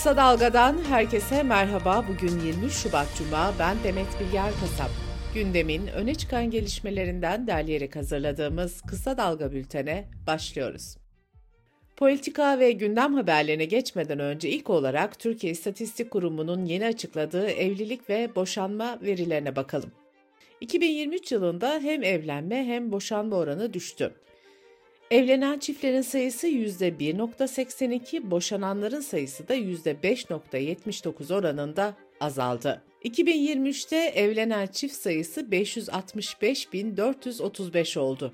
Kısa Dalga'dan herkese merhaba. Bugün 23 Şubat Cuma. Ben Demet Bilger Kasap. Gündemin öne çıkan gelişmelerinden derleyerek hazırladığımız Kısa Dalga bültene başlıyoruz. Politika ve gündem haberlerine geçmeden önce ilk olarak Türkiye İstatistik Kurumu'nun yeni açıkladığı evlilik ve boşanma verilerine bakalım. 2023 yılında hem evlenme hem boşanma oranı düştü. Evlenen çiftlerin sayısı %1.82, boşananların sayısı da %5.79 oranında azaldı. 2023'te evlenen çift sayısı 565.435 oldu.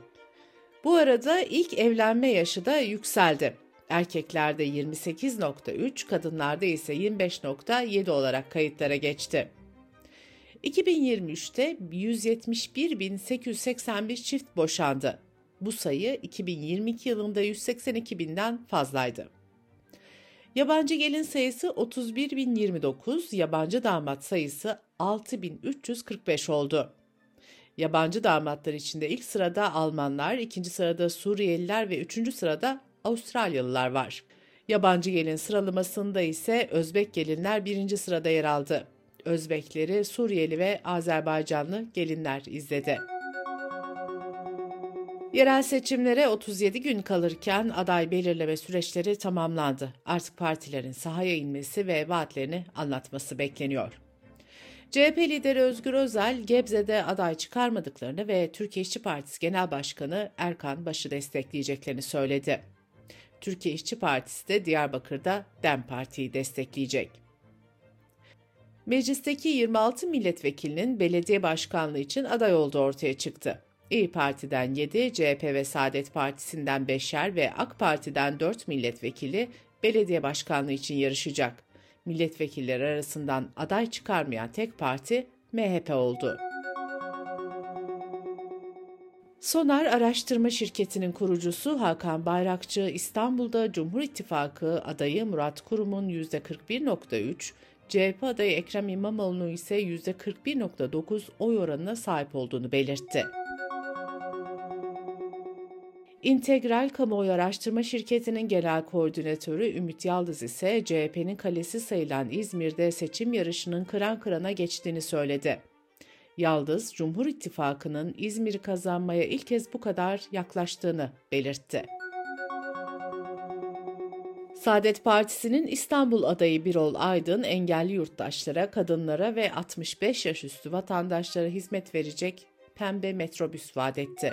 Bu arada ilk evlenme yaşı da yükseldi. Erkeklerde 28.3, kadınlarda ise 25.7 olarak kayıtlara geçti. 2023'te 171.881 çift boşandı. Bu sayı 2022 yılında 182 binden fazlaydı. Yabancı gelin sayısı 31.029, yabancı damat sayısı 6.345 oldu. Yabancı damatlar içinde ilk sırada Almanlar, ikinci sırada Suriyeliler ve üçüncü sırada Avustralyalılar var. Yabancı gelin sıralamasında ise Özbek gelinler birinci sırada yer aldı. Özbekleri Suriyeli ve Azerbaycanlı gelinler izledi. Yerel seçimlere 37 gün kalırken aday belirleme süreçleri tamamlandı. Artık partilerin sahaya inmesi ve vaatlerini anlatması bekleniyor. CHP lideri Özgür Özel, Gebze'de aday çıkarmadıklarını ve Türkiye İşçi Partisi Genel Başkanı Erkan Baş'ı destekleyeceklerini söyledi. Türkiye İşçi Partisi de Diyarbakır'da DEM Parti'yi destekleyecek. Meclisteki 26 milletvekilinin belediye başkanlığı için aday olduğu ortaya çıktı. İyi Parti'den 7, CHP ve Saadet Partisi'nden 5'er ve AK Parti'den 4 milletvekili belediye başkanlığı için yarışacak. Milletvekilleri arasından aday çıkarmayan tek parti MHP oldu. Sonar Araştırma Şirketi'nin kurucusu Hakan Bayrakçı, İstanbul'da Cumhur İttifakı adayı Murat Kurum'un %41.3, CHP adayı Ekrem İmamoğlu'nun ise %41.9 oy oranına sahip olduğunu belirtti. İntegral Kamuoyu Araştırma Şirketi'nin genel koordinatörü Ümit Yaldız ise CHP'nin kalesi sayılan İzmir'de seçim yarışının kıran kırana geçtiğini söyledi. Yaldız, Cumhur İttifakı'nın İzmir'i kazanmaya ilk kez bu kadar yaklaştığını belirtti. Saadet Partisi'nin İstanbul adayı Birol Aydın engelli yurttaşlara, kadınlara ve 65 yaş üstü vatandaşlara hizmet verecek pembe metrobüs vaat etti.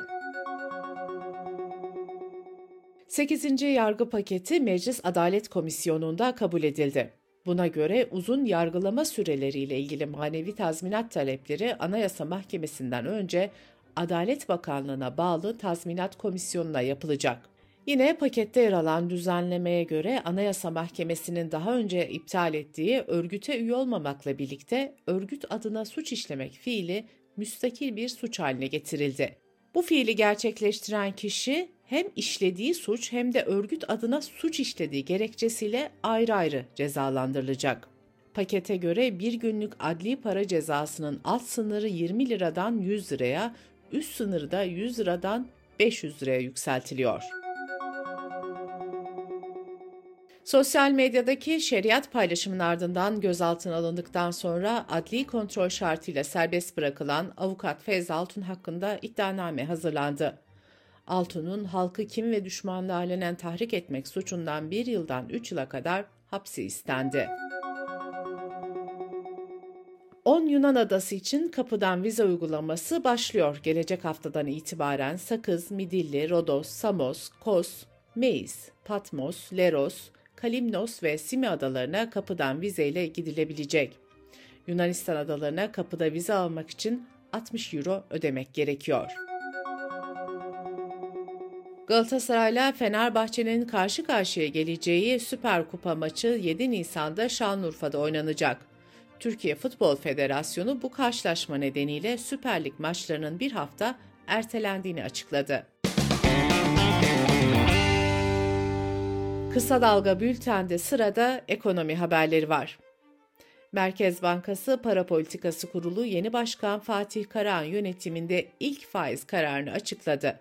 8. yargı paketi Meclis Adalet Komisyonu'nda kabul edildi. Buna göre uzun yargılama süreleriyle ilgili manevi tazminat talepleri Anayasa Mahkemesi'nden önce Adalet Bakanlığı'na bağlı Tazminat Komisyonu'na yapılacak. Yine pakette yer alan düzenlemeye göre Anayasa Mahkemesi'nin daha önce iptal ettiği örgüte üye olmamakla birlikte örgüt adına suç işlemek fiili müstakil bir suç haline getirildi. Bu fiili gerçekleştiren kişi hem işlediği suç hem de örgüt adına suç işlediği gerekçesiyle ayrı ayrı cezalandırılacak. Pakete göre bir günlük adli para cezasının alt sınırı 20 liradan 100 liraya, üst sınırı da 100 liradan 500 liraya yükseltiliyor. Sosyal medyadaki şeriat paylaşımının ardından gözaltına alındıktan sonra adli kontrol şartıyla serbest bırakılan avukat Feyz Altun hakkında iddianame hazırlandı. Altun'un halkı kim ve düşmanlığı alenen tahrik etmek suçundan bir yıldan üç yıla kadar hapsi istendi. 10 Yunan adası için kapıdan vize uygulaması başlıyor. Gelecek haftadan itibaren Sakız, Midilli, Rodos, Samos, Kos, Meis, Patmos, Leros, Kalimnos ve Simi adalarına kapıdan vizeyle gidilebilecek. Yunanistan adalarına kapıda vize almak için 60 euro ödemek gerekiyor. Galatasaray'la Fenerbahçe'nin karşı karşıya geleceği Süper Kupa maçı 7 Nisan'da Şanlıurfa'da oynanacak. Türkiye Futbol Federasyonu bu karşılaşma nedeniyle Süper Lig maçlarının bir hafta ertelendiğini açıkladı. Kısa Dalga Bülten'de sırada ekonomi haberleri var. Merkez Bankası Para Politikası Kurulu yeni başkan Fatih Karahan yönetiminde ilk faiz kararını açıkladı.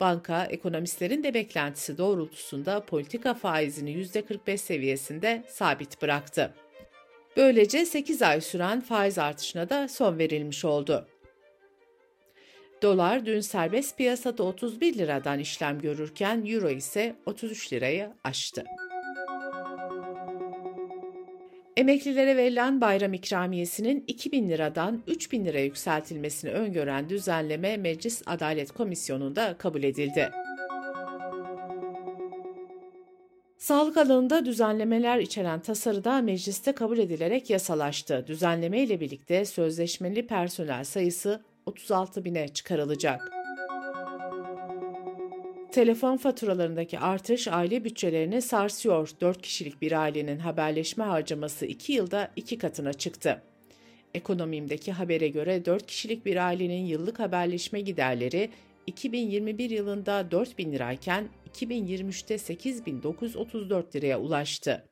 Banka, ekonomistlerin de beklentisi doğrultusunda politika faizini %45 seviyesinde sabit bıraktı. Böylece 8 ay süren faiz artışına da son verilmiş oldu. Dolar dün serbest piyasada 31 liradan işlem görürken euro ise 33 lirayı aştı. Emeklilere verilen bayram ikramiyesinin 2000 liradan 3000 lira yükseltilmesini öngören düzenleme Meclis Adalet Komisyonu'nda kabul edildi. Sağlık alanında düzenlemeler içeren tasarı da mecliste kabul edilerek yasalaştı. Düzenleme ile birlikte sözleşmeli personel sayısı 36 bine çıkarılacak. Telefon faturalarındaki artış aile bütçelerini sarsıyor. 4 kişilik bir ailenin haberleşme harcaması 2 yılda 2 katına çıktı. Ekonomimdeki habere göre 4 kişilik bir ailenin yıllık haberleşme giderleri 2021 yılında 4 bin lirayken 2023'te 8.934 liraya ulaştı.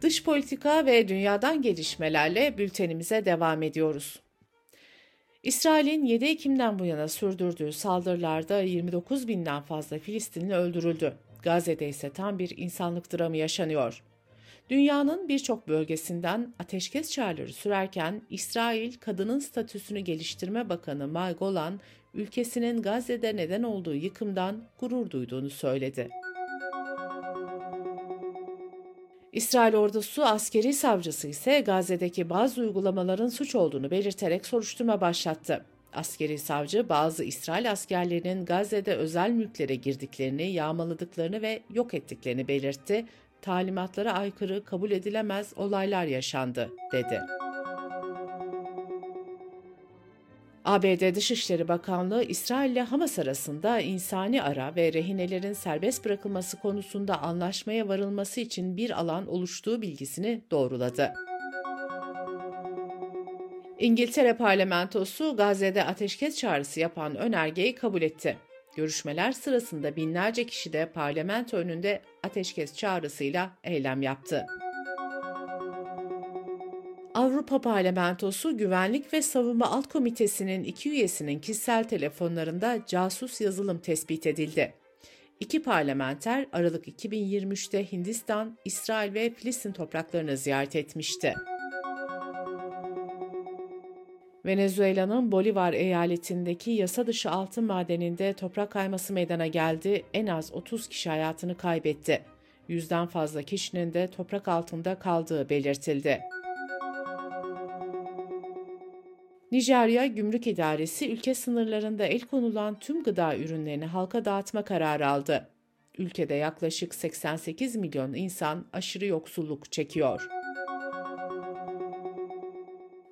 Dış politika ve dünyadan gelişmelerle bültenimize devam ediyoruz. İsrail'in 7 Ekim'den bu yana sürdürdüğü saldırılarda 29 binden fazla Filistinli öldürüldü. Gazze'de ise tam bir insanlık dramı yaşanıyor. Dünyanın birçok bölgesinden ateşkes çağrıları sürerken İsrail Kadının Statüsünü Geliştirme Bakanı May Golan, ülkesinin Gazze'de neden olduğu yıkımdan gurur duyduğunu söyledi. İsrail ordusu askeri savcısı ise Gazze'deki bazı uygulamaların suç olduğunu belirterek soruşturma başlattı. Askeri savcı bazı İsrail askerlerinin Gazze'de özel mülklere girdiklerini, yağmaladıklarını ve yok ettiklerini belirtti. Talimatlara aykırı kabul edilemez olaylar yaşandı, dedi. ABD Dışişleri Bakanlığı İsrail ile Hamas arasında insani ara ve rehinelerin serbest bırakılması konusunda anlaşmaya varılması için bir alan oluştuğu bilgisini doğruladı. İngiltere parlamentosu Gazze'de ateşkes çağrısı yapan önergeyi kabul etti. Görüşmeler sırasında binlerce kişi de parlamento önünde ateşkes çağrısıyla eylem yaptı. Avrupa Parlamentosu Güvenlik ve Savunma Alt Komitesi'nin iki üyesinin kişisel telefonlarında casus yazılım tespit edildi. İki parlamenter Aralık 2023'te Hindistan, İsrail ve Filistin topraklarını ziyaret etmişti. Venezuela'nın Bolivar eyaletindeki yasa dışı altın madeninde toprak kayması meydana geldi. En az 30 kişi hayatını kaybetti. Yüzden fazla kişinin de toprak altında kaldığı belirtildi. Nijerya Gümrük İdaresi ülke sınırlarında el konulan tüm gıda ürünlerini halka dağıtma kararı aldı. Ülkede yaklaşık 88 milyon insan aşırı yoksulluk çekiyor.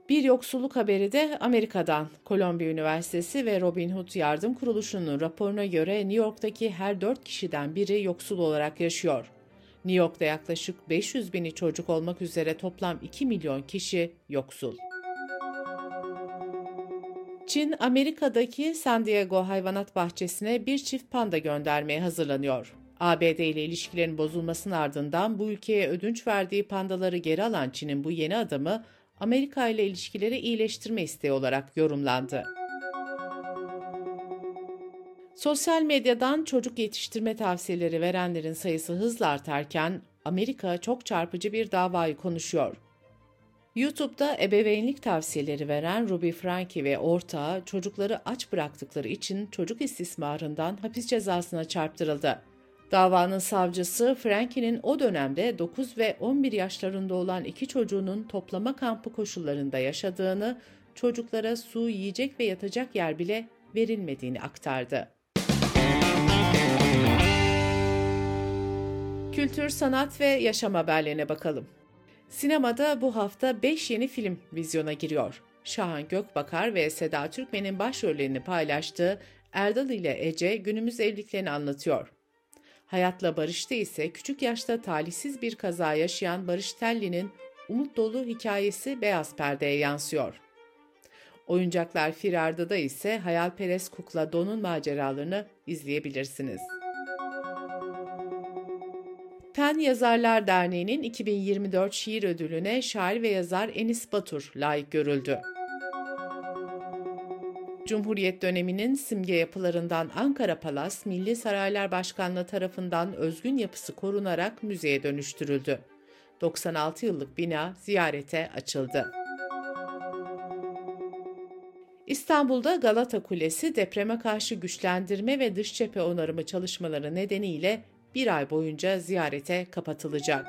Bir yoksulluk haberi de Amerika'dan. Kolombiya Üniversitesi ve Robin Hood Yardım Kuruluşu'nun raporuna göre New York'taki her 4 kişiden biri yoksul olarak yaşıyor. New York'ta yaklaşık 500 bini çocuk olmak üzere toplam 2 milyon kişi yoksul. Çin, Amerika'daki San Diego Hayvanat Bahçesi'ne bir çift panda göndermeye hazırlanıyor. ABD ile ilişkilerin bozulmasının ardından bu ülkeye ödünç verdiği pandaları geri alan Çin'in bu yeni adımı Amerika ile ilişkileri iyileştirme isteği olarak yorumlandı. Sosyal medyadan çocuk yetiştirme tavsiyeleri verenlerin sayısı hızla artarken Amerika çok çarpıcı bir davayı konuşuyor. YouTube'da ebeveynlik tavsiyeleri veren Ruby Frankie ve ortağı çocukları aç bıraktıkları için çocuk istismarından hapis cezasına çarptırıldı. Davanın savcısı Frankie'nin o dönemde 9 ve 11 yaşlarında olan iki çocuğunun toplama kampı koşullarında yaşadığını, çocuklara su, yiyecek ve yatacak yer bile verilmediğini aktardı. Kültür, sanat ve yaşam haberlerine bakalım. Sinemada bu hafta 5 yeni film vizyona giriyor. Şahan Gökbakar ve Seda Türkmen'in başrollerini paylaştığı Erdal ile Ece günümüz evliliklerini anlatıyor. Hayatla Barış'ta ise küçük yaşta talihsiz bir kaza yaşayan Barış Telli'nin umut dolu hikayesi beyaz perdeye yansıyor. Oyuncaklar Firarda da ise hayalperest kukla Don'un maceralarını izleyebilirsiniz. Pen Yazarlar Derneği'nin 2024 şiir ödülüne şair ve yazar Enis Batur layık görüldü. Cumhuriyet döneminin simge yapılarından Ankara Palas, Milli Saraylar Başkanlığı tarafından özgün yapısı korunarak müzeye dönüştürüldü. 96 yıllık bina ziyarete açıldı. İstanbul'da Galata Kulesi depreme karşı güçlendirme ve dış cephe onarımı çalışmaları nedeniyle bir ay boyunca ziyarete kapatılacak.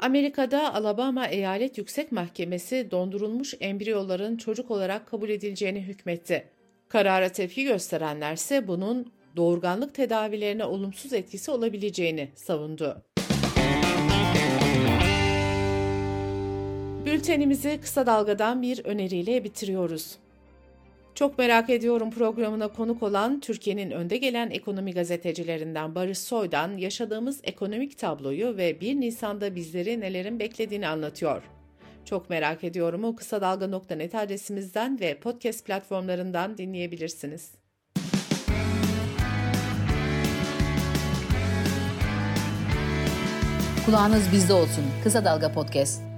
Amerika'da Alabama Eyalet Yüksek Mahkemesi dondurulmuş embriyoların çocuk olarak kabul edileceğini hükmetti. Karara tepki gösterenlerse bunun doğurganlık tedavilerine olumsuz etkisi olabileceğini savundu. Bültenimizi kısa dalgadan bir öneriyle bitiriyoruz. Çok merak ediyorum programına konuk olan Türkiye'nin önde gelen ekonomi gazetecilerinden Barış Soy'dan yaşadığımız ekonomik tabloyu ve 1 Nisan'da bizleri nelerin beklediğini anlatıyor. Çok merak ediyorum o kısa dalga.net adresimizden ve podcast platformlarından dinleyebilirsiniz. Kulağınız bizde olsun. Kısa Dalga Podcast.